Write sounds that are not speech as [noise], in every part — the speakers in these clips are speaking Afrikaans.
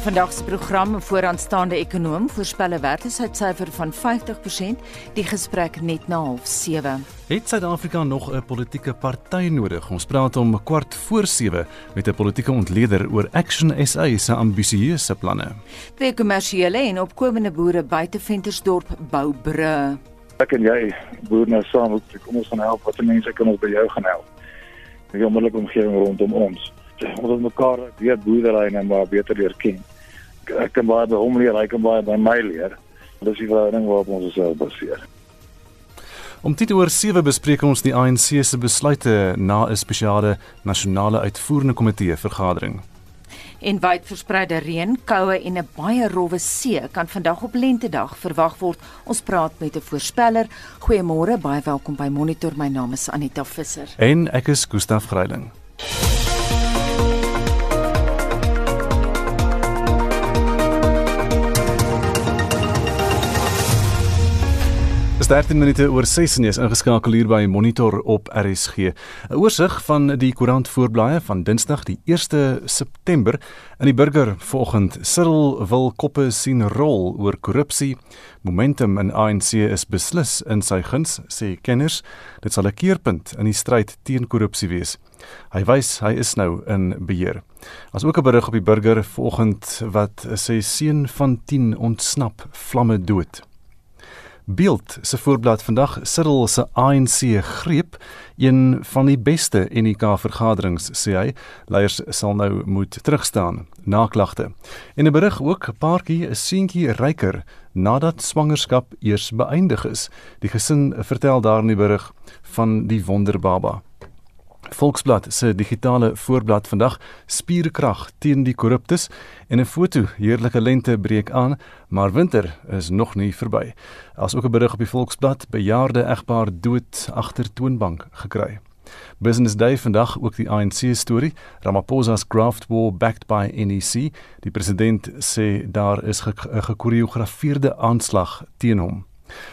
In vandag se program 'n vooraanstaande ekonom voorspel 'n werkloosheidsyfer van 50%, die gesprek net na 07:30. Het Suid-Afrika nog 'n politieke party nodig? Ons praat om kwart voor 7 met 'n politieke ontleder oor Action SA se ambisieuse planne. Twee kommersiële en opkomende boere buite Ventersdorp bou bru. Ek en jy boer nou saam, kom ons gaan help wat mense kan ons by jou gaan help. Die onmiddellike omgewing rondom ons ons het mekaar weer boerdery en maar beter leer ken. Ek kan baie by hom leer, hy kan baie by my leer. Dis die verhouding waarop ons self baseer. Om dit oor 7 bespreek ons die ANC se besluite na 'n spesiale nasionale uitvoerende komitee vergadering. En wyd verspreide reën, koue en 'n baie rowwe see kan vandag op lentedag verwag word. Ons praat met 'n voorspeller. Goeiemôre, baie welkom by Monitor. My naam is Anita Visser. En ek is Gustaf Greiling. 13 minute oor 6 en jy is ingeskakel hier by Monitor op RSG. 'n Oorsig van die koerant voorblaaie van Dinsdag die 1 September in die burger vanoggend. Cyril wil koppe sien rol oor korrupsie. Momentum in ANC is beslis in sy guns, sê kenners. Dit sal 'n keerpunt in die stryd teen korrupsie wees. Hy wys hy is nou in beheer. As ook 'n berig op die burger vanoggend wat sê seun van 10 ontsnap vlamme dood. Beeld se voorblad vandag Cyril se ANC greep een van die beste NK vergaderings sê hy leiers sal nou moet terugstaan na klagte. En 'n berig ook 'n paartjie 'n seentjie ryker nadat swangerskap eers beëindig is. Die gesin vertel daar in die berig van die wonderbaba. Volksblad se digitale voorblad vandag spierkrag teen die korruptes en 'n foto heerlike lente breek aan, maar winter is nog nie verby. As ook 'n berig op die Volksblad bejaarde egpaar dood agter toonbank gekry. Business Day vandag ook die ANC storie. Ramaphosa's graft war backed by NEC. Die president sê daar is 'n gekoreografeerde aanslag teen hom.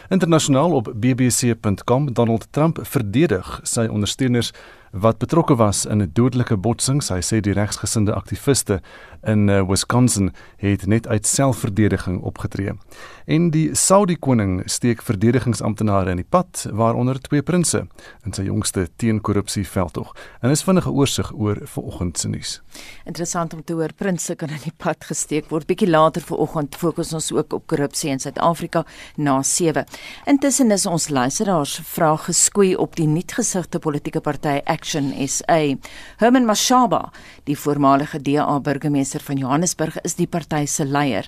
Internasionaal op bbc.com Donald Trump verdedig sy ondersteuners wat betrokke was in 'n dodelike botsing. Hy sê die regsgesinde aktiviste in uh, Wisconsin het net uit selfverdediging opgetree. En die Saudi koning steek verdedigingsamptenare in die pad, waaronder twee prinses in sy jongste teenkorrupsie veldtog. En is vinnige oorsig oor vanoggend se nuus. Interessant om te hoor prinses kan in die pad gesteek word. Bietjie later vanoggend fokus ons ook op korrupsie in Suid-Afrika na 7. Intussen is ons luisteraars vrae geskoei op die nuutgesigte politieke party Action SA. Herman Mashaba, die voormalige DA burgemeester van Johannesburg, is die party se leier.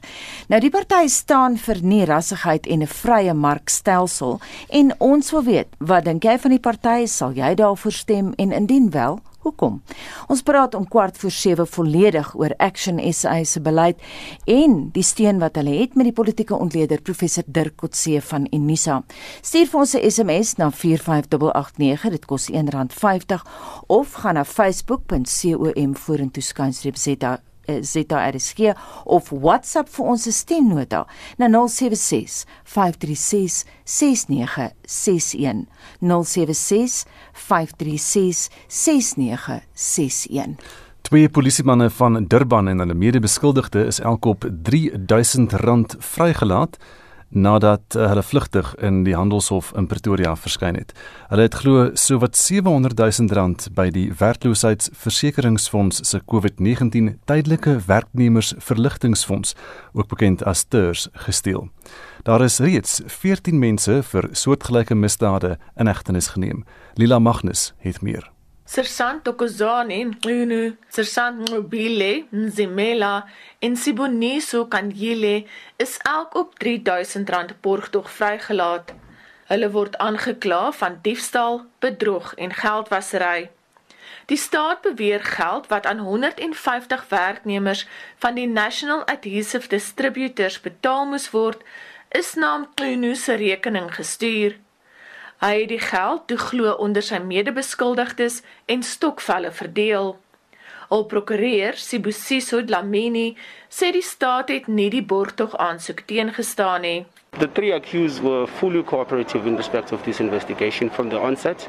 Nou die party staan vir nierassigheid en 'n vrye markstelsel en ons wil weet, wat dink jy van die party? Sal jy daarvoor stem en indien wel, Hoekom? Ons praat om kwart voor 7 volledig oor Action SA se beleid en die steun wat hulle het met die politieke ontleder professor Dirk Kotse van Unisa. Stuur vir ons 'n SMS na 45889, dit kos R1.50 of gaan na facebook.com vorentoe skynstreep zeta ZRSG of WhatsApp vir ons stemnota na 076 536 6961 076 536 6961 Twee polisiemanne van Durban en hulle mede-beskuldigde is elk op R3000 vrygelaat nadat uh, hulle vlugtig in die handelshof in Pretoria verskyn het. Hulle het glo sowat 700 000 rand by die werkloosheidsversekeringsfonds se COVID-19 tydelike werknemersverligtingfonds, ook bekend as TERS, gesteel. Daar is reeds 14 mense vir soortgelyke misdade in hegtenis geneem. Lila Magnus het meer. Sersant Tokozani, Nqunu, Sersant Mobile, Nzimela en Siboniso Kanyile is elk op R3000 borgtog vrygelaat. Hulle word aangekla van diefstal, bedrog en geldwasery. Die staat beweer geld wat aan 150 werknemers van die National Adhesive Distributors betaal moes word, is na Nqunu se rekening gestuur. Hy het die geld toe glo onder sy mede-beskuldigdes en stokvelle verdeel. Al prokureur Sibusiso Dlamini sê die staat het nie die borgtog aansoek teengestaan nie. The three accused were fully cooperative in respect of this investigation from the onset.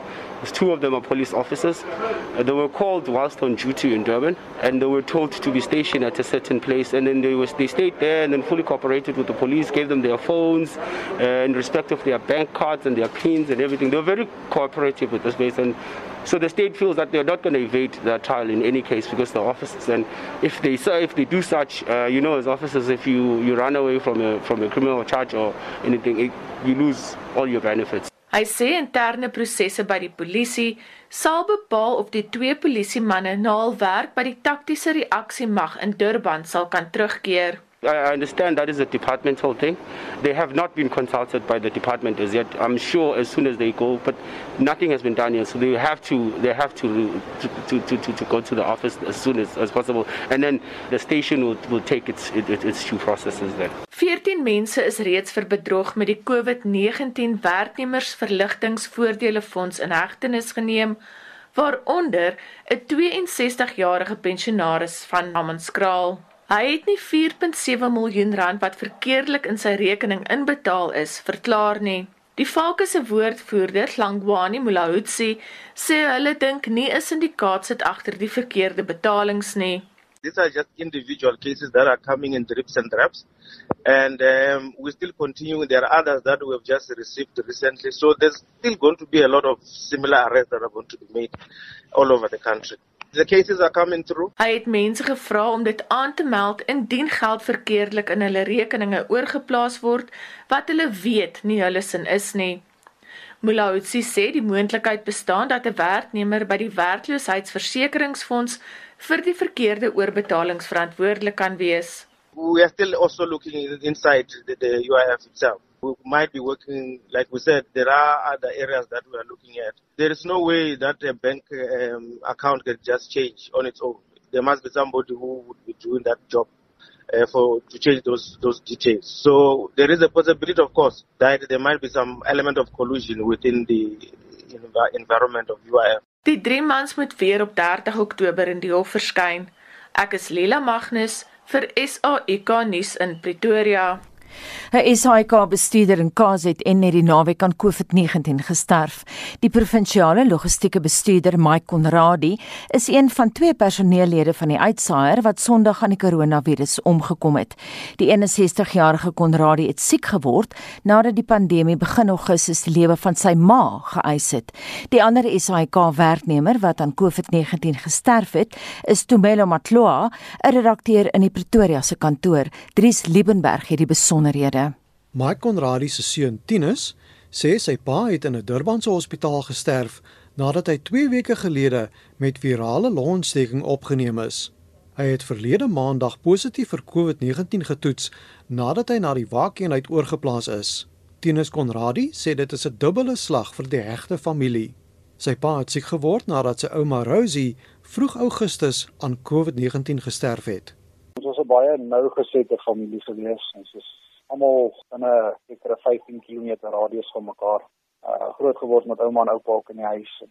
Two of them are police officers. Uh, they were called whilst on duty in Durban, and they were told to be stationed at a certain place. And then they was they stayed there and then fully cooperated with the police, gave them their phones uh, in respect of their bank cards and their pins and everything. They were very cooperative with this place, and so the state feels that they're not going to evade their trial in any case because the officers and if they if they do such, uh, you know, as officers, if you you run away from a from a criminal charge or anything, it, you lose all your benefits. Hy sê interne prosesse by die polisie sal bepaal of die twee polisiemanne na hul werk by die taktiese reaksie mag in Durban sal kan terugkeer. I understand that is a departmental thing. They have not been consulted by the department as yet. I'm sure as soon as they go, but nothing has been done yet. So they have to they have to to, to, to, to go to the office as soon as, as possible, and then the station will, will take its, its its due processes then. 14 mense is reeds vir bedrog met die COVID-19 werknemersverligtingvoordelefonds in hegtenis geneem, waaronder 'n 62-jarige pensionaris van Hammanskraal. Hy het nie 4.7 miljoen rand wat verkeerdelik in sy rekening inbetaal is, verklaar nie. Die Falke se woordvoerder, Langwani Mulahutsi, sê hulle dink nie 'n syndikaat sit agter die verkeerde betalings nie. These are just individual cases that are coming in drips and drabs. And um, we still continue. There are others that we have just received recently. So there's still going to be a lot of similar arrests that are going to be made all over the country. The cases are coming through. Hy het mense gevra om dit aan te meld indien geld verkeerdelik in hulle rekeninge oorgeplaas word wat hulle weet nie hulle sin is nie. Mulautsi sê die moontlikheid bestaan dat 'n werknemer by die werkloosheidsversekeringsfonds vir die verkeerde oorbetalings verantwoordelik kan wees. We are still also looking inside the, the UIF itself. We might be working, like we said, there are other areas that we are looking at. There is no way that a bank um, account can just change on its own. There must be somebody who would be doing that job uh, for to change those those details. So there is a possibility, of course, that there might be some element of collusion within the environment of UIF. Die drie mans moet weer op 30 Oktober in die hof verskyn. Ek is Lila Magnus vir SAK nuus in Pretoria. 'n SAIK bestuurder in KZN het die naweek aan COVID-19 gesterf. Die provinsiale logistieke bestuurder, Mike Konradi, is een van twee personeellede van die uitsaaier wat Sondag aan die koronavirus omgekom het. Die 61-jarige Konradi het siek geword nadat die pandemie begin Augustus die lewe van sy ma geëis het. Die ander SAIK-werknemer wat aan COVID-19 gesterf het, is Tumelo Matloa, 'n redakteur in die Pretoria se kantoor. Dries Liebenberg het die besonderhede. Mike Konradi se seun Tinus sê sy pa het in 'n Durbanse hospitaal gesterf nadat hy 2 weke gelede met virale longontsteking opgeneem is. Hy het verlede maandag positief vir COVID-19 getoets nadat hy na die waakeenheid oorgeplaas is. Tinus Konradi sê dit is 'n dubbele slag vir die hegte familie. Sy pa het siek geword nadat sy ouma Rosie vroeg Augustus aan COVID-19 gesterf het. Ons was 'n baie nou gesette familie gewees. Ons is almal in 'n sekere 15 km radius van mekaar. Uh groot geword met ouma en oupa ook in die huis.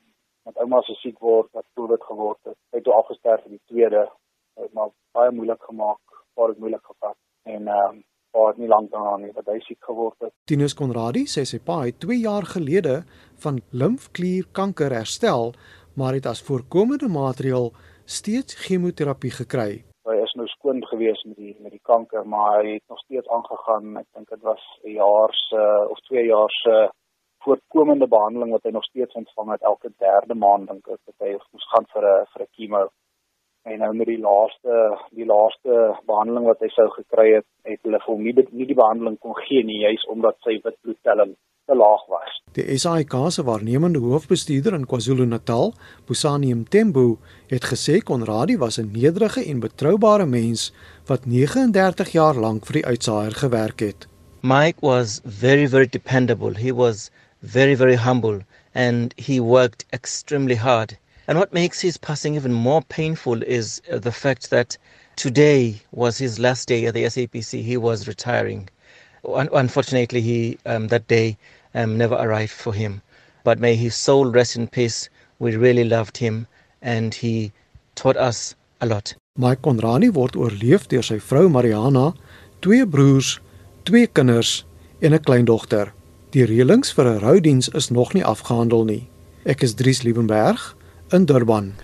Met ouma se siek word, wat COVID geword het. Hy het toe afgesterf in die tweede. Dit het maar baie moeilik gemaak, baie dit moeilik gevat. En ehm um, paar nie lank daarna nie dat hy siek geword het. Tinus Konradi sê sy pa het 2 jaar gelede van limfklierkanker herstel, maar het as voorkomende maatreel steeds chemoterapie gekry is nou skoon gewees met die met die kanker maar hy het nog steeds aangegaan. Ek dink dit was 'n jaar se of 2 jaar se voorkomende behandeling wat hy nog steeds ontvang het. Elke derde maand dink ek dat hy moes gaan vir 'n vir 'n chemo. En nou met die laaste die laaste behandeling wat hy sou gekry het het hulle vir hom nie nie die behandeling kon gee nie juis omdat sy witbloedtelling te laag was. Die SAIK se waarnemende hoofbestuurder in KwaZulu-Natal, Busani Mtembu, het gesê Konradi was 'n nederige en betroubare mens wat 39 jaar lank vir die uitsaaier gewerk het. Mike was very very dependable. He was very very humble and he worked extremely hard. And what makes his passing even more painful is uh, the fact that today was his last day at the SAPC. He was retiring. Unfortunately, he um, that day um, never arrived for him. But may his soul rest in peace. We really loved him, and he taught us a lot. Mike Konrani word oorleef deur sy vrou Mariana, twee broers, twee kinders en 'n kleindogter. Die reëlings vir 'n roudiens is nog nie afgehandel nie. Ek is Dries Liebenberg in Durban.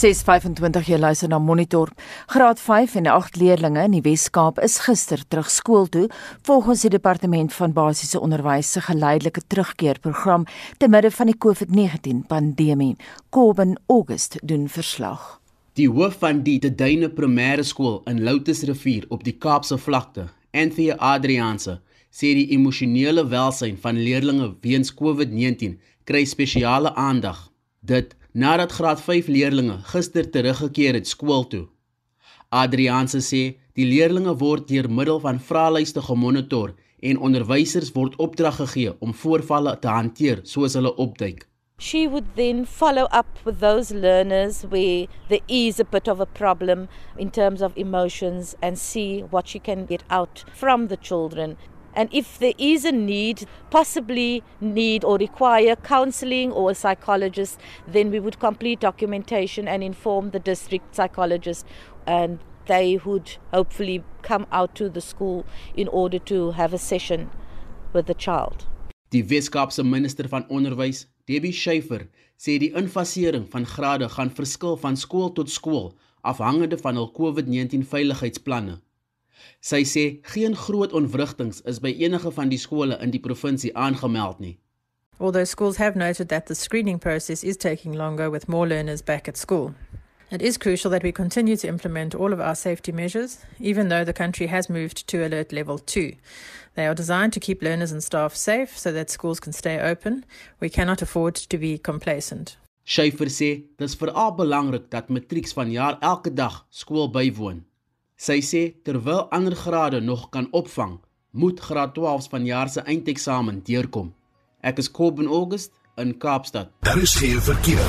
625 jy luister na Monitor. Graad 5 en 8 leerdlinge in die Wes-Kaap is gister terug skool toe volgens die departement van basiese onderwys se geleidelike terugkeerprogram te midde van die COVID-19 pandemie. Kobben August doen verslag. Die hoof van die Teduine Primêre Skool in Loutersrivier op die Kaapse vlakte, Anthea Adrianse, sê die emosionele welsyn van leerdlinge weens COVID-19 kry spesiale aandag. Dit nadat graad 5 leerdlinge gister teruggekeer het skool toe. Adrianse sê die leerdlinge word deur middel van vraelyste gemonitor en onderwysers word opdrag gegee om voorvalle te hanteer soos hulle opduik. She would then follow up with those learners where there is a bit of a problem in terms of emotions and see what she can get out from the children And if there is a need, possibly need or require counseling or a psychologist, then we would complete documentation and inform the district psychologist and they would hopefully come out to the school in order to have a session with the child. Die Weskaapse minister van onderwys, Debbie Schiefer, sê die infasering van grade gaan verskil van skool tot skool afhangende van hul COVID-19 veiligheidsplanne. Sy sê geen groot ontwrigtings is by enige van die skole in die provinsie aangemeld nie. Although schools have noted that the screening process is taking longer with more learners back at school. It is crucial that we continue to implement all of our safety measures, even though the country has moved to alert level 2. They are designed to keep learners and staff safe so that schools can stay open. We cannot afford to be complacent. Schaefer sê dis veral belangrik dat matrieks vanjaar elke dag skool bywoon. Sy sê terwyl ander grade nog kan opvang, moet graad 12s van jaar se eindeksamen deurkom. Ek is Kobben August in Kaapstad. Daar is geen verkeer.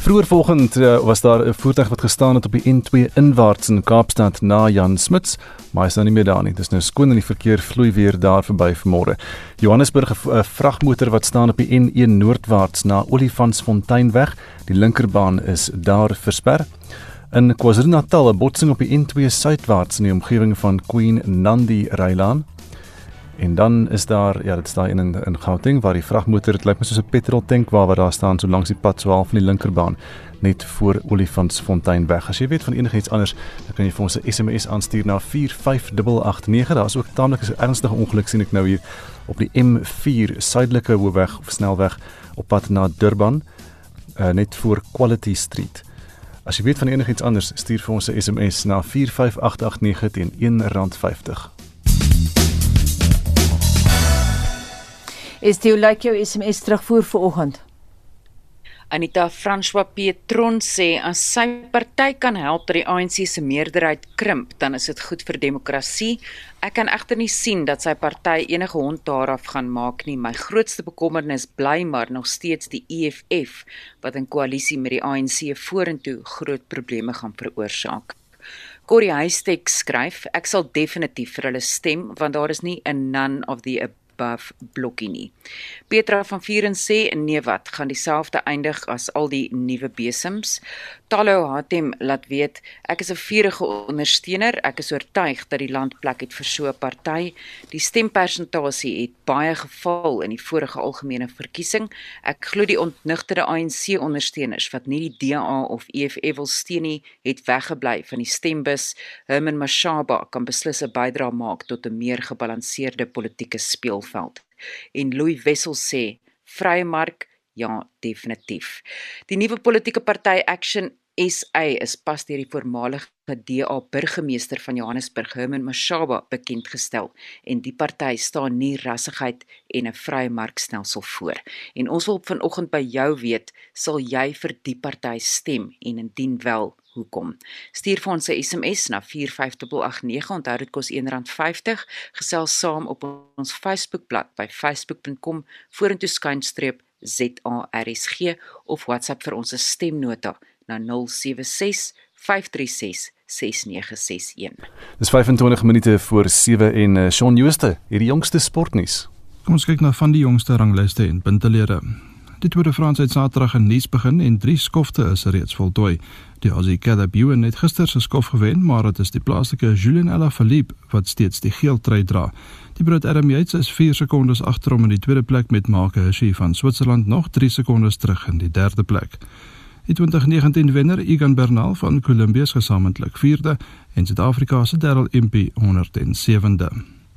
Vroeger vanoggend uh, was daar 'n voertuig wat gestaan het op die N2 inwaarts in Kaapstad na Jan Smuts, maar hy is nou nie meer daar nie. Dis nou skoon en die verkeer vloei weer daar verby vanmôre. Johannesburg 'n vragmotor wat staan op die N1 noordwaarts na Olifantsfonteinweg. Die linkerbaan is daar versper. In KwaZulu-Natal 'n botsing op die N2 suidwaarts in die omgewing van Queen Nandi Rylaan. En dan is daar ja, dit staan in in Gauteng waar die vragmotor dit lyk my soos 'n petrol tank waar wat daar staan so langs die pad so half van die linkerbaan net voor Olifantsfontein weg. As jy weet van enigiets anders, dan kan jy vir ons 'n SMS aanstuur na 45889. Daar's ook taamlik 'n ernstige ongeluk sien ek nou hier op die M4 suidelike hoofweg of snelweg op pad na Durban uh, net voor Quality Street. As jy weet van enigiets anders, stuur vir ons 'n SMS na 45889 teen R1.50. Is dit like jou SMS terugvoer vir oggend? Anita François Pietron sê as sy party kan help dat die ANC se meerderheid krimp, dan is dit goed vir demokrasie. Ek kan egter nie sien dat sy party enige hond daaraf gaan maak nie. My grootste bekommernis bly maar nog steeds die EFF wat in koalisie met die ANC vorentoe groot probleme gaan veroorsaak. Corrie Huystek skryf: Ek sal definitief vir hulle stem want daar is nie 'n none of the above blokkie nie. Petra van Vuren sê nee wat gaan dieselfde eindig as al die nuwe besems. Talo Hatem laat weet ek is 'n vurige ondersteuner. Ek is oortuig dat die land plek het vir so 'n party. Die stempersentasie het baie geval in die vorige algemene verkiesing. Ek glo die ontnigterde ANC ondersteuners wat nie die DA of EFF wil steun nie, het weggebly van die stembus. Herman Mashaba kan beslis 'n bydrae maak tot 'n meer gebalanseerde politieke speelveld. En Louis Wessel sê vrye mark ja definitief. Die nuwe politieke party Action SA is pas deur die voormalige DA burgemeester van Johannesburg Herman Mashaba bekend gestel en die party staan nie rassigheid en 'n vrye markstelsel voor. En ons wil vanoggend by jou weet, sal jy vir die party stem en indien wel, hoekom? Stuur vir ons 'n SMS na 45889. Onthou dit kos R1.50. Gesels saam op ons Facebookblad by facebook.com vorentoe skynstreep ZARSG of WhatsApp vir ons stemnota na 076 536 6961. Dis 25 minute voor 7 en uh, Shaun Jooste, hierdie jongste sportnuus. Kom ons kyk na van die jongste rangliste en puntelede. Die Tour de France het Saterdag in Nice begin en drie skofte is reeds voltooi. Die Aussie Caleb Ewan het gister se skof gewen, maar dit is die plaaslike Julien Alaphilippe wat steeds die geel trui dra. Die Brit Adam Yates is 4 sekondes agter hom in die tweede plek met Mark Hirschi van Switserland nog 3 sekondes terug in die derde plek. Die 2019 wenner Egan Bernal van Colombia is gesamentlik 4de en Suid-Afrika se Darryl Impey 107de.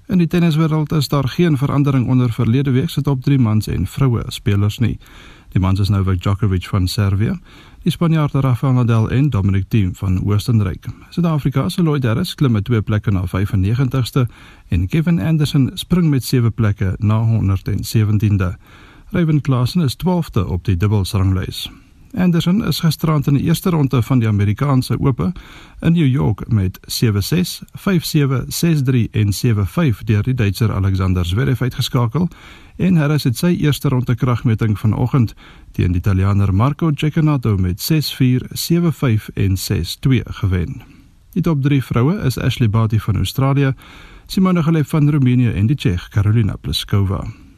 In die tenniswêreld is daar geen verandering onder verlede week se top 3 mans en vroue spelers nie. Die mans is Novak Djokovic van Servië, die Spanjaard Rafael Nadal en Dominic Thiem van Oostenryk. Suid-Afrika se Lloyd Harris klim met twee plekke na 95ste en Kevin Anderson spring met sewe plekke na 117de. Ryan Klassen is 12de op die dubbelsranglys. Anderson is gisterand in die eerste ronde van die Amerikaanse Ope in New York met 7-6, 5-7, 6-3 en 7-5 deur die Duitser Alexander Zverev uitgeskakel en Harris het sy eerste ronde kragmeting vanoggend teen die Italiaaner Marco Cecchinato met 6-4, 7-5 en 6-2 gewen. Die top 3 vroue is Ashley Barty van Australië, Simona Halep van Roemenië en die Tsjeeg Karolina Pliskova.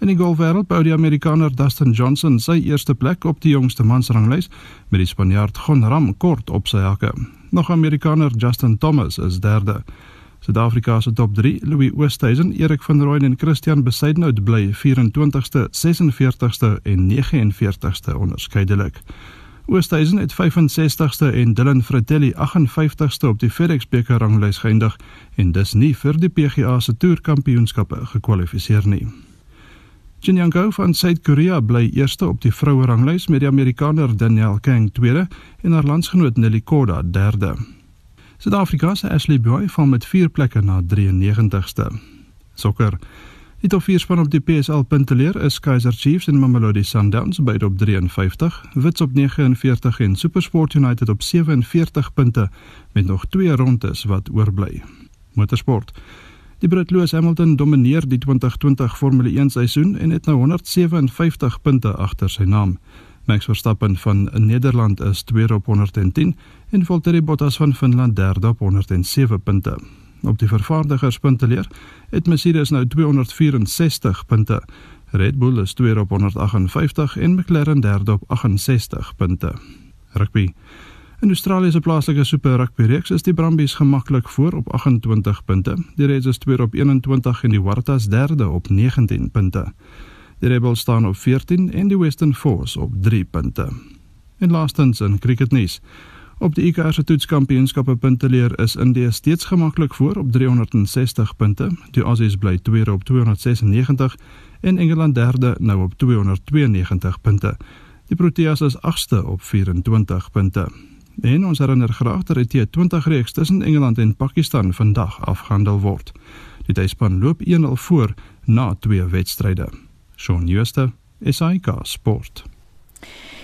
In die golfwêreld bou die Amerikaner Dustin Johnson sy eerste plek op die jongste mansranglys met die Spanjaard Gon Ram kort op sy hakke. Nog Amerikaner Justin Thomas is derde. Suid-Afrika se top 3, Louis Oosthuizen, Erik van Rooyen en Christian Besaidnout bly 24ste, 46ste en 49ste onderskeidelik. Oosthuizen het 65ste en Dylan Fratelli 58ste op die FedEx beker ranglys geëindig en dis nie vir die PGA se toerkampioenskappe gekwalifiseer nie. Jin Young-go van Suid-Korea bly eerste op die vroue ranglys met die Amerikaner Danielle Kang tweede en haar landsgenoot Nelly Korda derde. Suid-Afrika se Ashley Boy val met 4 plekke na 93ste. Sokker. Die top 4 span op die PSL punteleer is Kaizer Chiefs en Mamelodi Sundowns beide op 53, Wits op 49 en SuperSport United op 47 punte met nog 2 rondes wat oorbly. Motorsport. Die Brit Lewis Hamilton domineer die 2020 Formule 1 seisoen en het nou 157 punte agter sy naam. Max Verstappen van Nederland is tweede op 110 en Valtteri Bottas van Finland derde op 107 punte. Op die vervaardigerspunteleer het Mercedes nou 264 punte. Red Bull is tweede op 158 en McLaren derde op 68 punte. Rugby In Australië se plaaslike Super Rugby reeks is die Brumbies gemaklik voor op 28 punte. Die Reds is tweede op 21 en die Waratahs derde op 19 punte. Die Rebels staan op 14 en die Western Force op 3 punte. En laastens in cricketnuus. Op die ICC se toetskampioenskappe punteleer is India steeds gemaklik voor op 360 punte. Die Aussies bly tweede op 296 en Engeland derde nou op 292 punte. Die Proteas is 8ste op 24 punte. En ons herinner graag dat die T20 reeks tussen Engeland en Pakistan vandag afgehandel word. Die tuisspan loop 1-0 voor na twee wedstryde. Shaun Schuster, SAK Sport.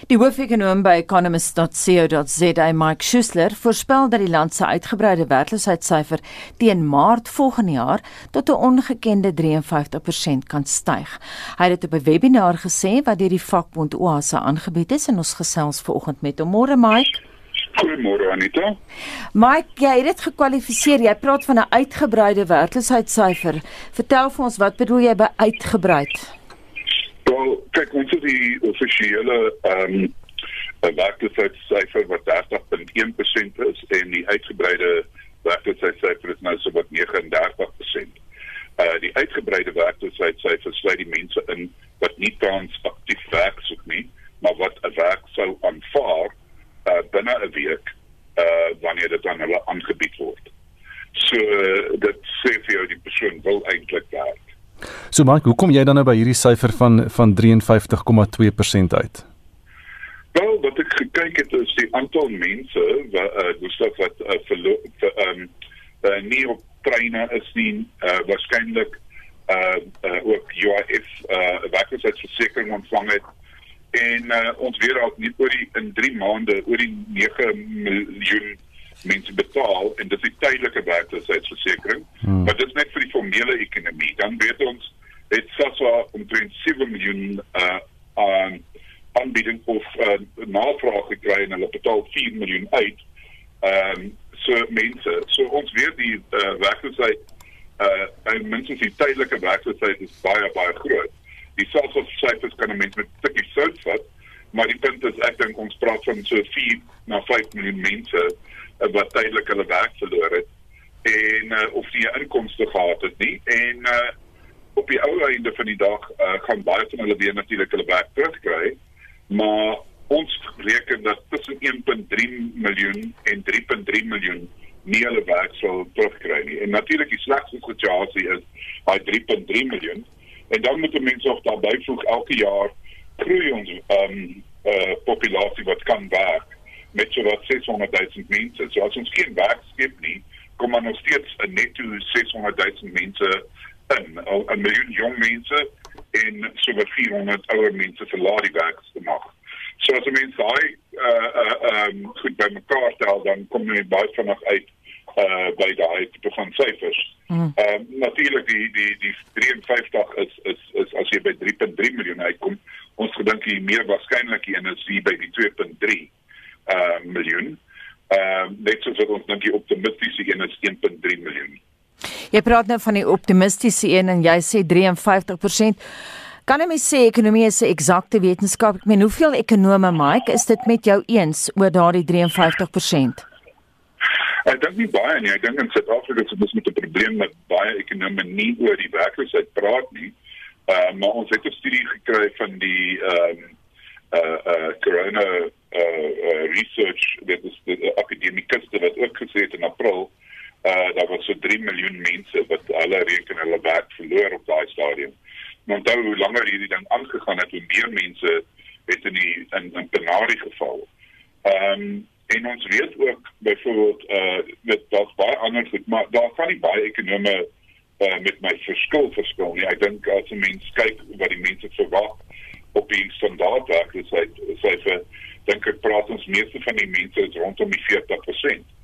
Die hoofekonoom by economist.co.za, Mike Schuessler, voorspel dat die land se uitgebreide werkloosheidssyfer teen Maart volgende jaar tot 'n ongekende 53% kan styg. Hy het dit op 'n webinar gesê wat deur die vakbond OASA aangebied is en ons gesels vanoggend met hom. Môre Mike. Goeiemôre Anita. Mike, jy het dit gekwalifiseer. Jy praat van 'n uitgebreide werkloosheidsyfer. Vertel vir ons wat bedoel jy by uitgebreid? Wel, kyk ons het die offisiële ehm um, werkloosheidsyfer wat 30.1% is en die uitgebreide werkloosheidsyfer is nou so wat 39%. Uh die uitgebreide werkloosheidsyfer sluit die mense in wat nie tans aktief werk soek nie, maar wat 'n werk sou aanvaar uh, binne 'n week uh wanneer dit aan hulle aangebied word. So uh, dit sê vir jou die persoon wil eintlik werk. So Mike, hoe kom jy dan nou by hierdie syfer van van 53,2% uit? Wel, wat ek gekyk het is die aantal mense wat uh dis wat uh, vir ehm uh, nie op treine is nie uh waarskynlik uh, uh ook UIF uh werkloosheidversekering ontvang het en uh, ons weer al nie oor die in 3 maande oor die 9 miljoen mense betaal en dit is tydelike werkloosheidsversekering hmm. maar dit is net vir die formele ekonomie dan weet ons het SASSA omtrent 7 miljoen uh aan aanbieding of uh, navraag gekry en hulle betaal 4 miljoen uit ehm um, so mense so ons weet die uh, werkloosheid uh en mense se tydelike werkloosheid is baie baie groot Die selfssyfers kan 'n mens met 'n tikkie sout vat, maar die punt is ek dink ons praat van so 4 na 5 miljoen mense uh, wat tydelik hulle werk verloor het en uh, of nie inkomste gehad het nie en uh, op die ou einde van die dag uh, gaan baie van hulle weer natuurlik hulle werk terugkry maar ons reken dat tussen 1.3 miljoen en 3.3 miljoen nie hulle werk sal terugkry nie. En natuurlik die slegste situasie is by 3.3 miljoen en dan moet mense ook daarbey voeg elke jaar groei ons ehm um, uh, populasie wat kan werk met so wat 600 000 mense. So as ons geen werk skep nie, kom maar nog steeds 'n netto 600 000 mense in, 'n miljoen jong mense en so wat 400 ouer mense vir laat die werk te maak. So as mense daai uh uh um goed bymekaar tel dan kom jy baie vinnig uit uh by daai tipe van syfers. Mm. Um natuurlik die die die 53 is is is as jy by 3.3 miljoen uitkom, ons gedink jy meer waarskynlik een is hier by die 2.3 uh miljoen. Ehm uh, net soos wat ons dink die optimistiese een is 1.3 miljoen. Jy praat nou van die optimistiese een en jy sê 53%. Kan jy my sê ekonomie is 'n eksakte wetenskap? Ek meen, hoeveel ekonome, Mike, is dit met jou eens oor daardie 53%? Ek dink nie baie nie. Ek dink in Suid-Afrika is dit met 'n probleem met baie ekonome nie oor die werkloosheid praat nie. Uh maar ons het 'n studie gekry van die ehm um, uh uh corona uh, uh research dit is die akademikuste wat ook gesê het in April uh daar was so 3 miljoen mense wat hulle reken hulle werk verloor op daai stadium. Maar onthou hoe langer hierdie ding aangegaan het, hoe meer mense het in die in 'n penarie geval. Ehm um, en ons weet ook byvoorbeeld uh met daar's baie ander goed, maar daar kan nie baie ekonome uh met my verskil verskil nie. Ek dink as 'n mens kyk wat die mense verwag op die standaard werkloosheid syfer, dink ek praat ons meeste van die mense is rondom die 40%.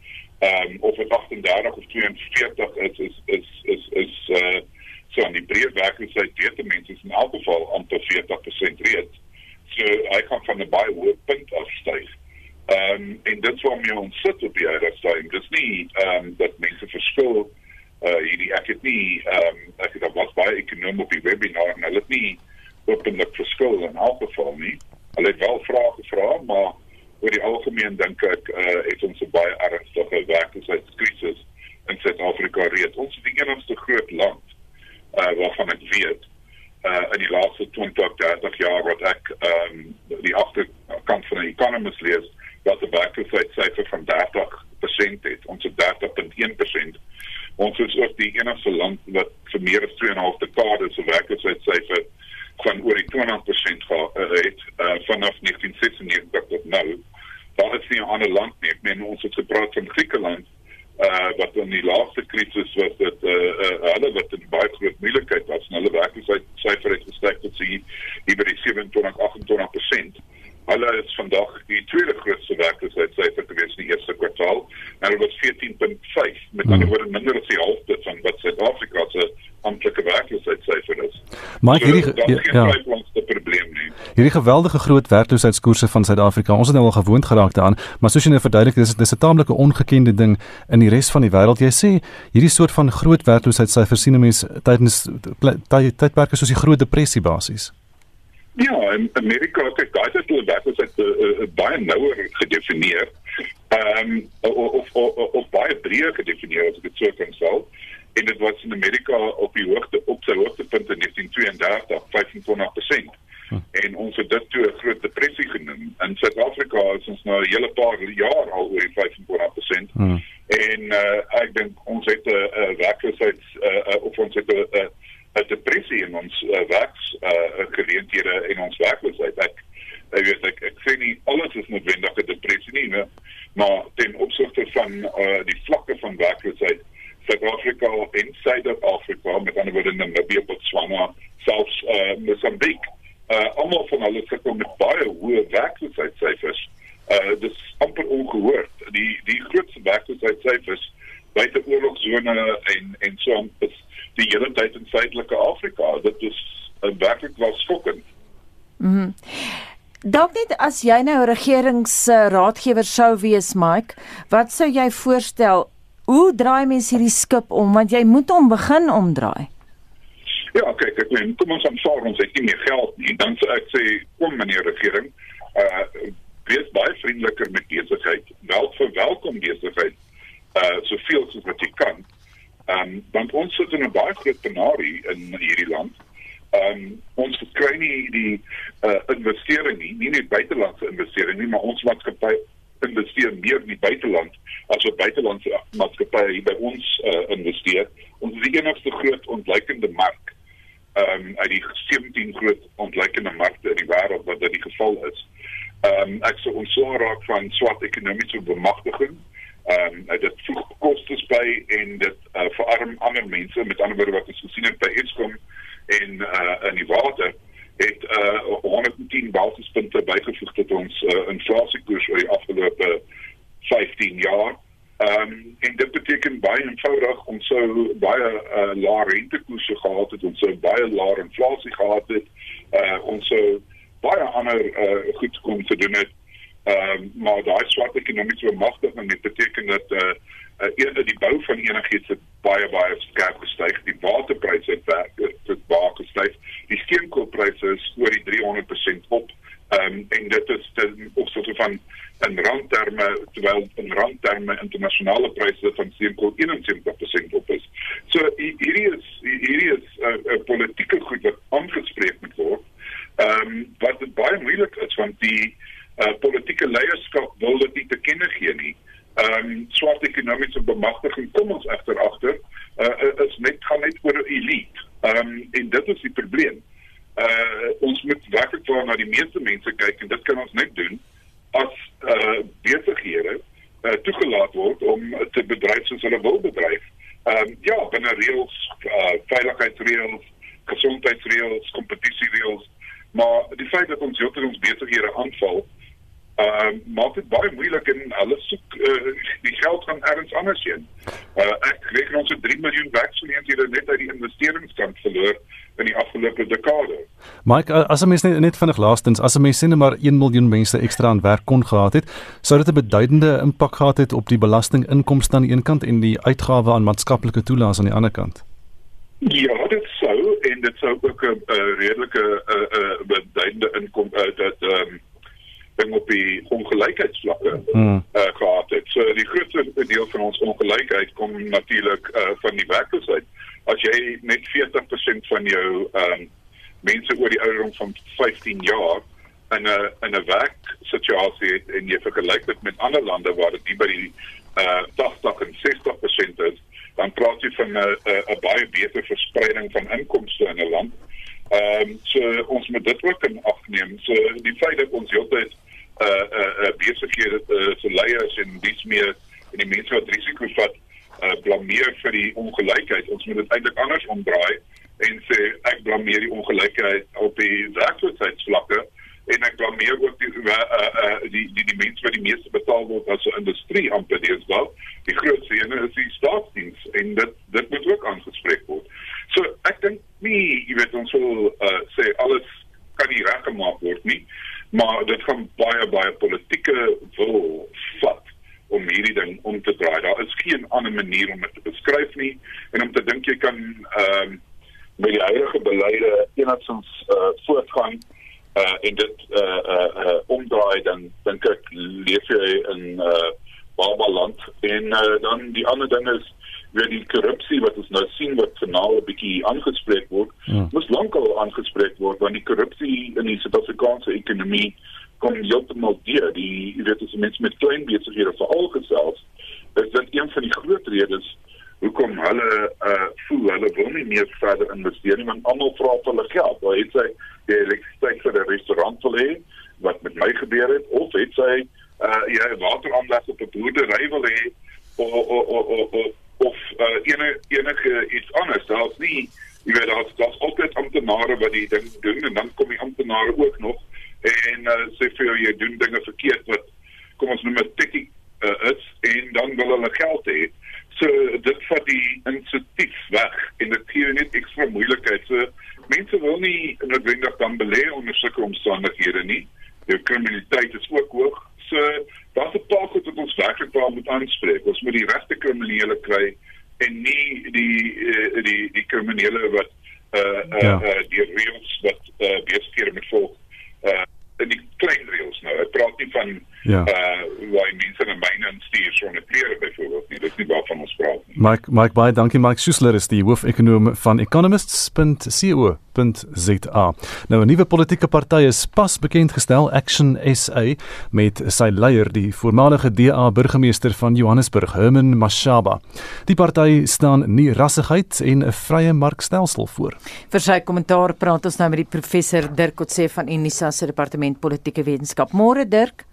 Ehm um, of dit 38 of 42 is is is is is uh so in die breë werkloosheid weet die mense in elk geval amper 40% reeds. So hy kan van 'n baie hoë punt afstyg. Ehm um, en dit sou my ons sit op die uitstaping. Dis nie ehm um, dat mense verskil uh hierdie ek het nie ehm um, ek het was baie ekonom op die webinar en hulle het nie openlik verskil in elk geval nie. Hulle het wel vrae gevra, maar oor die algemeen dink ek uh het ons 'n baie ernstige werkloosheidskrisis in Suid-Afrika reeds. Ons is die enigste groot land uh waarvan ek weet uh in die laaste 20 30 jaar wat ek ehm um, die agterkant van die economist lees dat die werkloosheidsyfer van 30% het. Ons het 30.1%. Ons is ook die enigste land wat vir meer as 2.5 dekades se werkloosheidsyfer van oor die 20% gehad het uh, vanaf 1996 tot nou. Daar is nie 'n ander land nie. Ek meen ons het gepraat van Griekeland uh wat in die laaste krisis was dit uh, uh hulle wat in baie groot moeilikheid was en hulle werkloosheidsyfer het gestyg tot sy hier by die 27 28% hulle is vandag die tweede grootste werkloosheidssyfer gewees in die eerste kwartaal en hulle was 14.5 met ander woorde minder as die helfte van wat Suid-Afrika se amptelike werkloosheidssyfer is. Maar so, hierdie ja, ja. probleem nie. Hierdie geweldige groot werkloosheidskoerse van Suid-Afrika, ons het nou al gewoond geraak daaraan, maar soos jy nou verduidelik, dis dis 'n taamlike ongekende ding in die res van die wêreld. Jy sê hierdie soort van groot werkloosheidssyfers sien mense tydens tydperke soos die Groot Depressie basies. Ja, in Amerika kyk daai het hulle werkloosheid uh, uh, baie nouer gedefinieer. Ehm um, of, of of of baie breër gedefinieer as ek dit so kan sê. En dit was in Amerika op die hoogte op sy hoogtepunt in 1932, 25%. Hm. En ons het dit toe 'n groot depressie genoem. In Suid-Afrika is ons nou 'n hele paar jaar al oor die 25%. Hm. En uh, ek dink ons het 'n uh, werkloosheid uh, of ons het 'n uh, 'n depressie in ons uh, werks uh, geleenthede en ons werkloosheid. Ek ek weet ek, ek sê nie alles is noodwendig 'n depressie nie, ne? maar ten opsigte van uh, die vlakke van werkloosheid Suid-Afrika en Suid-Afrika met ander woorde Namibië, Botswana, selfs uh, Mosambik, uh, almal van hulle sit met baie hoë werkloosheidssyfers. Uh, dis amper ongehoord. Die die grootste werkloosheidssyfers buite oorlogsone en en so aan is die hele tyd in Suidelike Afrika. Dit is 'n uh, werklik wel skokkend. Mhm. Mm Dalk net as jy nou regeringsraadgewer sou wees, Mike, wat sou jy voorstel? Hoe draai mens hierdie skip om want jy moet hom begin omdraai? Ja, kyk, ek meen, kom ons aanvaar ons het nie meer geld nie. Dan sê ek sê, kom meneer regering, uh wees baie vriendeliker met besigheid. Wel verwelkom besigheid uh soveel soos wat jy kan. Ehm um, want ons sit in 'n baie groot penarie in hierdie land. Ehm um, ons kry nie die uh investering nie, nie net buitelandse investering nie, maar ons maatskappy investeer meer in die buiteland as wat buitelandse maatskappye hier by ons uh, investeer. Ons is die enigste groot ontleikende mark ehm um, uit die 17 groot ontleikende markte in die wêreld wat dit die geval is. Ehm um, ek sou ontslaa raak van swart ekonomiese bemagtiging. Ehm um, dit voeg kostes by en dit uh, verarm ander mense met ander woorde wat ons gesien het by Eskom en uh, in die water het uh, 110 basispunte bygevoeg tot ons uh, inflasiekoers oor die afgelope 15 jaar. Ehm um, en dit beteken baie eenvoudig ons sou baie uh, lae rentekoerse gehad het, ons sou baie lae inflasie gehad het. Uh, ons sou baie ander uh, goed kon gedoen het. Ehm um, maar daai swart ekonomiese bemagtiging het beteken dat uh, uh die bou van enigiets het baie baie skerp gestyg. Die waterpryse het werk het baie gestyg. Die steenkoolpryse is oor die 300% op. Ehm um, en dit is op soort van in randterme terwyl in randterme internasionale pryse van steenkool 71% op is. So hierdie is hierdie is 'n uh, uh, politieke goed wat aangespreek moet word. Ehm um, wat dit baie moeilik is want die uh, politieke leierskap wil dit nie te kenne gee nie. Ehm um, swart ekonomiese bemagtiging kom ons egter agter uh, is net gaan net oor 'n elite. Ehm um, en dit is die probleem. Uh ons moet werklik waar na die meeste mense kyk en dit kan ons net doen as uh besighede uh, toegelaat word om te bedryf soos hulle wil bedryf. Ehm um, ja, binne reëls, uh, veiligheidsreëls, gesondheidsreëls, kompetisiereëls, maar die feit dat ons heeltemal ons besighede aanval Ehm uh, maak dit baie moeilik en hulle soek uh, die geld gaan ergens anders heen. Uh, ek reken ons het 3 miljoen werksgeleenthede net uit die investeringskant verloor in die afgelope dekade. Mike, as 'n mens net, net vinnig laastens, as 'n mens sien maar 1 miljoen mense ekstra aan werk kon gehad het, sou dit 'n beduidende impak gehad het op die belastinginkomste aan die een kant en die uitgawe aan maatskaplike toelaas aan die ander kant. Ja, dit sou en dit sou ook 'n redelike 'n uh, uh, beduidende inkomste uh, dat ehm um, ding op die ongelykheidsvlakke hmm. uh, gehad het. So die grootste deel van ons ongelykheid kom natuurlik uh, van die werkloosheid. As jy net 40% van jou ehm um, mense oor die ouderdom van 15 jaar in 'n in 'n werksituasie het en jy vergelyk dit met ander lande waar dit by die uh 80 en 60% is, dan praat jy van 'n 'n baie beter verspreiding van inkomste in 'n land. Ehm um, so ons moet dit ook in ag neem. So die feit dat ons heeltyd uh uh, uh besighede uh, se leiers en dis meer en die mense wat risiko vat uh blameer vir die ongelykheid. Ons moet dit eintlik anders omdraai en sê ek blameer die ongelykheid op die werkloosheidsvlakke en ek blameer ook die uh, uh, uh die die die mense wat die meeste betaal word as 'n industrie amper wel. Die grootste ene is die staatsdiens en dit dit moet ook aangespreek word. So ek dink nie, jy weet ons wil uh sê alles kan nie reggemaak word nie maar dit gaan baie baie politieke wil vat om hierdie ding om te draai. Daar is geen ander manier om dit te beskryf nie en om te dink jy kan ehm um, met die huidige beleide enigstens uh, voortgaan uh, en dit uh, uh, uh, omdraai dan dink ek leef jy in uh, baba land en uh, dan die ander ding is weet die korrupsie wat ons nou sien wat finaal 'n bietjie aangespreek word, ja. moet lankal aangespreek word want die korrupsie in die Suid-Afrikaanse ekonomie kom heeltemal deur. Die jy weet as mense met klein besighede veral gesels, is dit een van die groot redes hoekom hulle uh voel hulle wil nie meer verder investeer nie want almal vra vir hulle geld. Waar het sy die elektrisiteit vir 'n restaurant wil hê wat met my gebeur het of het sy uh jy wateraanleg op 'n boerdery wil hê of of of of of uh, enige enige iets anders. Daar's nie jy weet daar's daar's altyd amptenare wat die ding doen en dan kom die amptenare ook nog en uh, sê vir jou jy doen dinge verkeerd wat kom ons noem dit tikkie uh, is en dan wil hulle geld hê. So dit vat die insentief weg en dit gee net ekstra moeilikheid. So mense wil nie noodwendig dan belê onder sulke omstandighede nie. Die kriminaliteit is ook hoog. So daar's 'n paar goed wat ons werklik wel moet aanspreek. Ons moet die regte kriminele kry en nie die uh, die die kriminele wat uh uh, Ja. uh, die reëls wat uh, besighede moet volg. Uh, in die klein reëls nou. Ek praat nie van Ja. uh waar die mense in myne instuur sonder klere byvoorbeeld nie. Dis nie waarvan ons praat nie. Mike Mike baie dankie Mike Schuessler is die hoofekonoom van economists.co.za. Nou 'n nuwe politieke party is pas bekend gestel Action SA met sy leier die voormalige DA burgemeester van Johannesburg Herman Mashaba. Die party staan nie rassigheid en 'n vrye markstelsel voor. Vir sy kommentaar praat ons nou met die professor Dirk Kotse van Unisa se departement politieke wetenskap. Môre Dirk.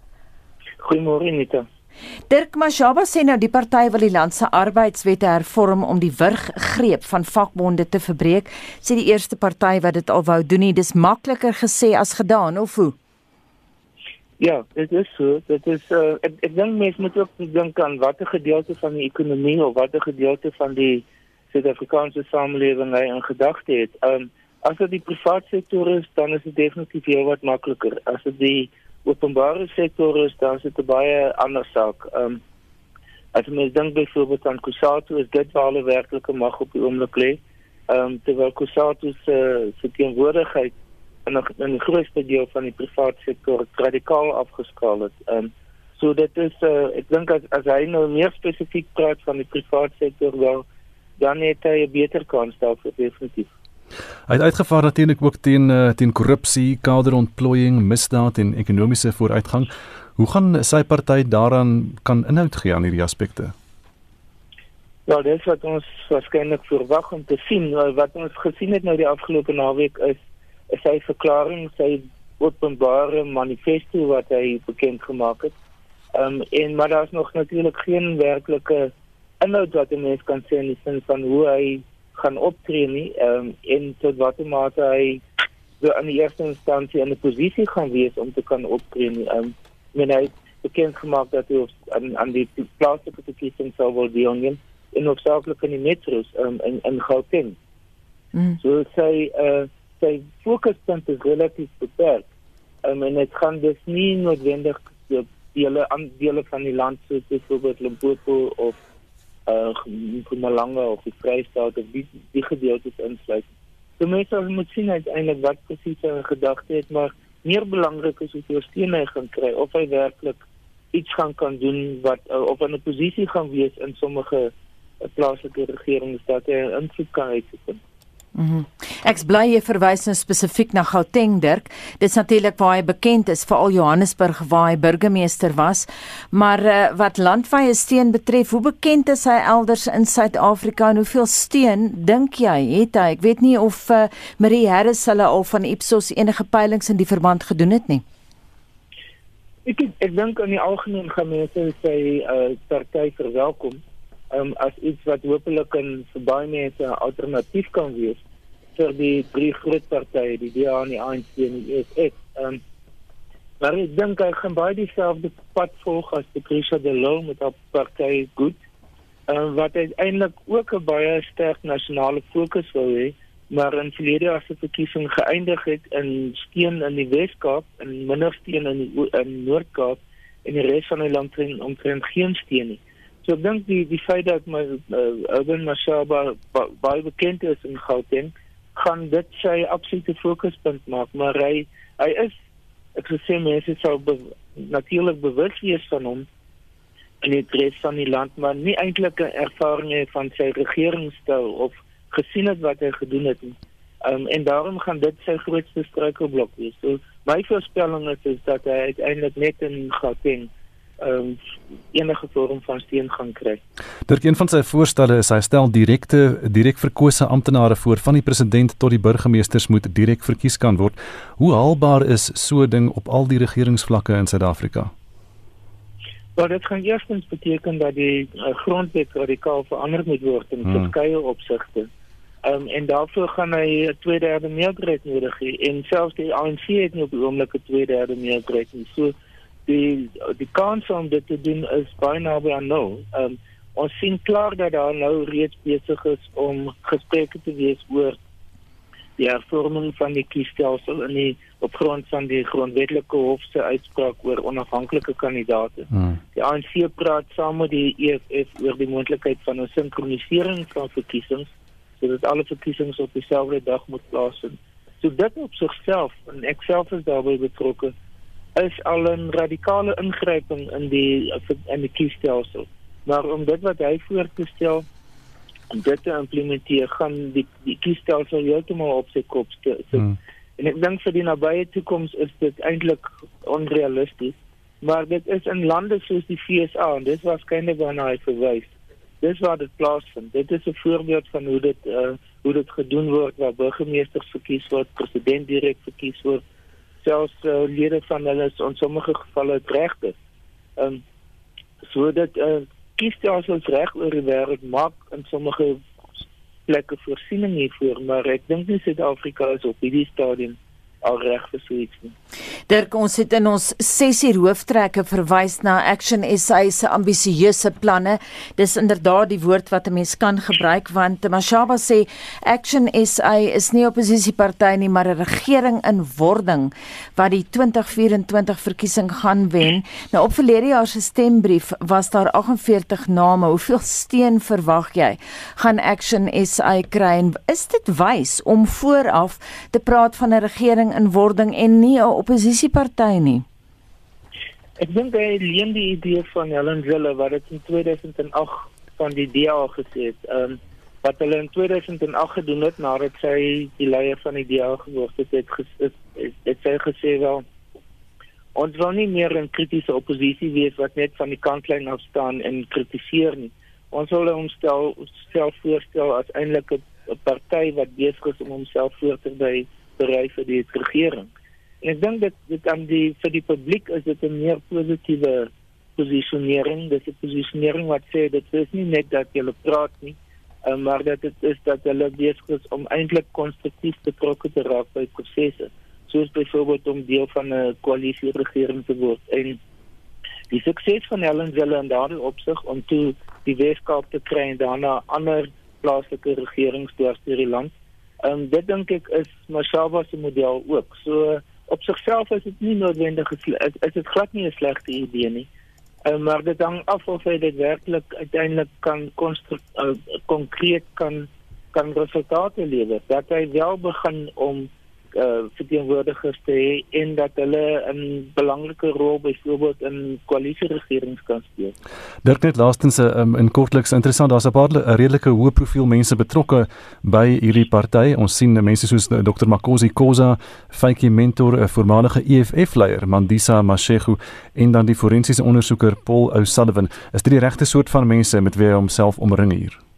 Goeiemôre Nita. Dirk Mashaba sê nou die party wil die land se arbeidswette hervorm om die wurggreep van vakbonde te verbreek. Sê die eerste party wat dit al wou doen, nie. dis makliker gesê as gedaan of hoe? Ja, dit is so. Dit is uh, ek ek dink mense moet ook dink aan watter gedeelte van die ekonomie of watter gedeelte van die Suid-Afrikaanse samelewing hy in gedagte het. Um as dit die private sektor is, dan is dit definitief heel wat makliker. As dit die openbare sektor is, dan is dit 'n baie ander saak. Um as mens dink byvoorbeeld aan Kusatu, is dit waar hulle werklike mag op die oomblik lê. Um terwyl Kusatu se se teenwoordigheid in 'n in 'n grootste deel van die private sektor radikaal afgeskaal het. Um so dit is uh, ek dink as as hy nou meer spesifiek praat van die private sektor wel dan het hy 'n beter kans daarvoor definitief. Hy het uitgevaar natuurlik ook teen uh, teen korrupsie, kaderontplooiing, misdaad en ekonomiese vooruitgang. Hoe gaan sy party daaraan kan inhoud gee aan hierdie aspekte? Ja, dit is wat ons waarskynlik verwag om te sien. Wat ons gesien het nou die afgelope naweek is is sy verklaring, sy openbare manifesto wat hy bekend gemaak het. Ehm um, en maar daar's nog natuurlik geen werklike inhoud wat 'n mens kan sê in die sin van hoe hy gaan optree nie. Ehm um, en tot watter mate hy so in die eerste instansie in 'n posisie gaan wees om te kan optree nie. Ehm um, men hy bekend gemaak dat hy op, aan aan die plaaslike verkiesing sou wil deelneem en hoofsaaklik in die metros um, in in Gauteng. Mm. So sy uh sy fokuspunt is relatief beperk. Um, en dit gaan dus nie noodwendig die dele aan dele van die land soos byvoorbeeld Limpopo of uh Mpumalanga of die Vrystaat of die die gedeeltes insluit. So mense moet sien uiteindelik wat presies in gedagte het, maar meer belangrik is hoeveel steun hy gaan kry of hy werklik iets gaan kan doen wat uh, of 'n posisie gaan wees in sommige uh, plaaslike regerings dat hy 'n invloed kan uitoefen. Mm -hmm. Ek bly jy verwys nou spesifiek na Gauteng Dirk. Dit is natuurlik waar hy bekend is, veral Johannesburg waar hy burgemeester was. Maar uh, wat landwyse steun betref, hoe bekend is hy elders in Suid-Afrika en hoeveel steun dink jy het hy? Ek weet nie of uh, Marie Harris hulle al van Ipsos enige peilings in die verband gedoen het nie. Ek ek dink aan die algemeen mense sê uh party verwelkom um, as iets wat hopelik 'n vir baie mense 'n alternatief kan wees vir die drie groot partye, die DA en die ANC en die EFF. Um, maar ek dink hy gaan baie dieselfde pad volg as Patricia de Lille met haar party goed. Um, wat uiteindelik ook 'n baie sterk nasionale fokus wil hê, maar in verlede as 'n verkiesing geëindig het in steun in die Wes-Kaap en minder steun in die in Noord-Kaap en die res van die land teen omtrent geen steun nie. So ek dink die die feit dat my uh, Urban Mashaba ba- baie bekend is in Gauteng, gaan dit sy absolute fokuspunt maak, maar hy hy is ek sou sê mense sou be, natuurlik bewus wees van hom in die res van die land, maar nie eintlik 'n ervaring van sy regeringsstyl of gesien het wat hy gedoen het nie. Um, en daarom gaan dit sy grootste struikelblok wees. So my voorspelling is, is dat hy uiteindelik net in Gauteng um, enige vorm van steun gaan kry. Dirk een van sy voorstelle is hy stel direkte direk verkose amptenare voor van die president tot die burgemeesters moet direk verkies kan word. Hoe haalbaar is so 'n ding op al die regeringsvlakke in Suid-Afrika? Maar dit gaan eerstens beteken dat die uh, grondwet radikaal verander moet word in Hmm. verskeie opsigte. Um, en daarvoor gaan hy 'n tweederde meerderheid nodig hê en selfs die ANC het nie op die oomblik 'n tweederde meerderheid nie. So die die kans om dit te doen is baie naby aan nul. Um, ons sien klaar dat daar nou reeds besig is om gesprekke te wees oor die hervorming van die kiesstelsel in die op grond van die grondwetlike hof se uitspraak oor onafhanklike kandidaate. Hmm. Die ANC praat saam met die EFF oor die moontlikheid van 'n sinkronisering van verkiesings sodat alle verkiesings op dieselfde dag moet plaasvind. So dit op sigself en ek self is daarbey betrokke is al 'n radikale ingryping in die in die kiesstelsel. Maar om dit wat hy voorstel om dit te implementeer, gaan die die kiesstelsel heeltemal op sy kop sit. Hmm. En ek dink vir die nabye toekoms is dit eintlik onrealisties. Maar dit is in lande soos die FSA en dis waarskynlik waarna hy verwys. Dis waar dit plaasvind. Dit is 'n voorbeeld van hoe dit uh hoe dit gedoen word waar burgemeesters verkies word, president direk verkies word, selfs uh, lede van hulle is in sommige gevalle regte. Ehm um, so dat uh kiesstelsels reg oor die wêreld maak in sommige plekke voorsiening hiervoor, maar ek dink nie Suid-Afrika is op hierdie stadium al reg vir so iets nie. Dirk, ons het in ons sessie hooftrekke verwys na Action SA se ambisieuse planne. Dis inderdaad die woord wat 'n mens kan gebruik want Mashaba sê Action SA is nie 'n oppositieparty nie, maar 'n regering in wording wat die 2024 verkiesing gaan wen. Nou op verlede jaar se stembrief was daar 48 name. Hoeveel steun verwag jy gaan Action SA kry? En is dit wys om vooraf te praat van 'n regering regering in wording en nie 'n oppositieparty nie. Ek dink hy leen die idee van Helen Zille wat dit in 2008 van die DA gesê het. Ehm um, wat hulle in 2008 gedoen het nadat sy die leier van die DA geword het, het het, het, het sy gesê wel ons wil nie meer 'n kritiese oppositie wees wat net van die kantlyn af staan en kritiseer nie. Ons wil ons stel self voorstel as eintlik 'n party wat besig is om homself voor te berei berei vir die regering. En ek dink dit dit aan die vir die publiek is dit 'n meer positiewe posisionering. Dit is 'n posisionering wat sê dit is nie net dat jy praat nie, uh, maar dat dit is dat hulle besig is om eintlik konstruktief betrokke te raak by prosesse, soos byvoorbeeld om deel van 'n koalisie regering te word. En die sukses van Helen Zille en daardie opsig om toe die Weskaap te kry en daarna ander plaaslike regerings deur die land Ehm um, dit dink ek is Mashaba se model ook. So op sigself is dit nie noodwendig is, is dit glad nie 'n slegte idee nie. Um, maar dit hang af of hy dit werklik uiteindelik kan uh, konkreet kan kan resultate lewer. Dat hy wel begin om uh verteenwoordigers te hê en dat hulle 'n belangrike rol byvoorbeeld in koalisieregerings kan speel. Dirk net laastens um, in kortliks interessant daar's 'n paar redelike hoë profiel mense betrokke by hierdie party. Ons sien mense soos Dr Makosi Koza, Faiki Mentor, 'n voormalige EFF leier, Mandisa Mashego en dan die forensiese ondersoeker Paul O'Sullivan. Is dit die regte soort van mense met wie hy homself omring hier?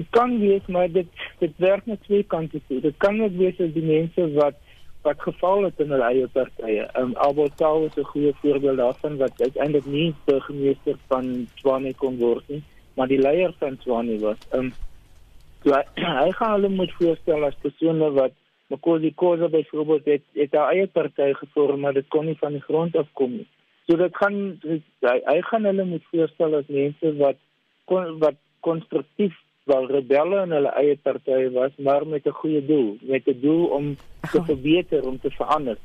Dit kan wees maar dit dit werk net twee kante toe. Dit kan ook wees as die mense wat wat geval het in hulle eie partye. Um Albertau is 'n goeie voorbeeld daarvan wat uiteindelik nie burgemeester van Swane kon word nie, maar die leier van Swane was. Um so hy, [clears throat] hy gaan hulle moet voorstel as persone wat Makosi Khoza byvoorbeeld het het haar eie party gevorm, maar dit kon nie van die grond af kom nie. So dit gaan hy, hy gaan hulle moet voorstel as mense wat kon, wat konstruktief wel rebelle in hulle eie partye was, maar met 'n goeie doel, met 'n doel om te verbeter, om te verander.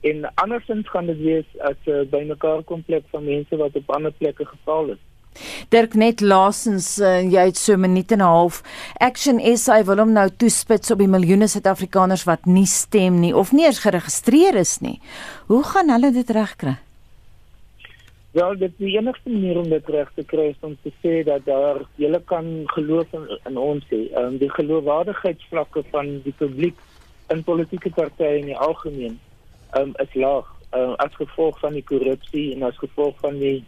En andersins gaan dit wees as 'n uh, bymekaar komplek van mense wat op ander plekke geval het. Dirk net laasens uh, jy het so 'n minuut en 'n half Action SA wil hom nou toespits op die miljoene Suid-Afrikaners wat nie stem nie of nie eens geregistreer is nie. Hoe gaan hulle dit regkry? Wel, dit die enigste manier om dit reg te kry is om te sê dat daar julle kan geloof in, in ons hê. Ehm um, die geloofwaardigheidsvlakke van die publiek in politieke partye in die algemeen ehm um, is laag. Um, as gevolg van die korrupsie en as gevolg van die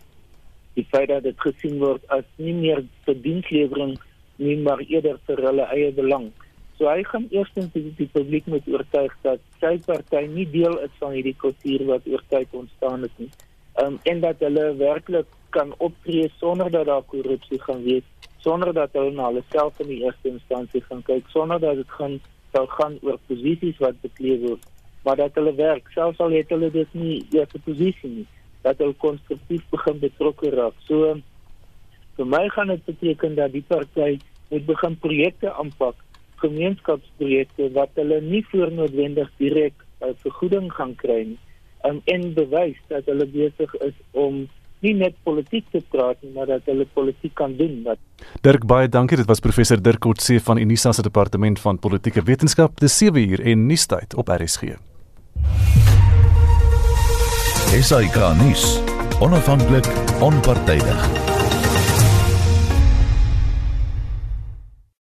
die feit dat dit gesien word as nie meer verdienslewering nie, maar eerder vir hulle eie belang. So hy gaan eerstens die, die publiek moet oortuig dat sy party nie deel is van hierdie kultuur wat oor tyd ontstaan het nie um, en dat hulle werklik kan optree sonder dat daar korrupsie gaan wees, sonder dat hulle na hulle self in die eerste instansie gaan kyk, sonder dat dit gaan sal gaan oor posisies wat bekleed word, maar dat hulle werk, selfs al het hulle dit nie eers 'n posisie nie, dat hulle konstruktief begin betrokke raak. So vir my gaan dit beteken dat die party moet begin projekte aanpak, gemeenskapsprojekte wat hulle nie voornoodwendig direk 'n vergoeding gaan kry nie um, en bewys dat hulle besig is om nie net politiek te praat nie, maar dat hulle politiek kan doen. Dat Dirk baie dankie. Dit was professor Dirk Kotse van Unisa se departement van politieke wetenskap. Dis 7 uur en nuustyd op RSG. SAK nuus. Onafhanklik, onpartydig.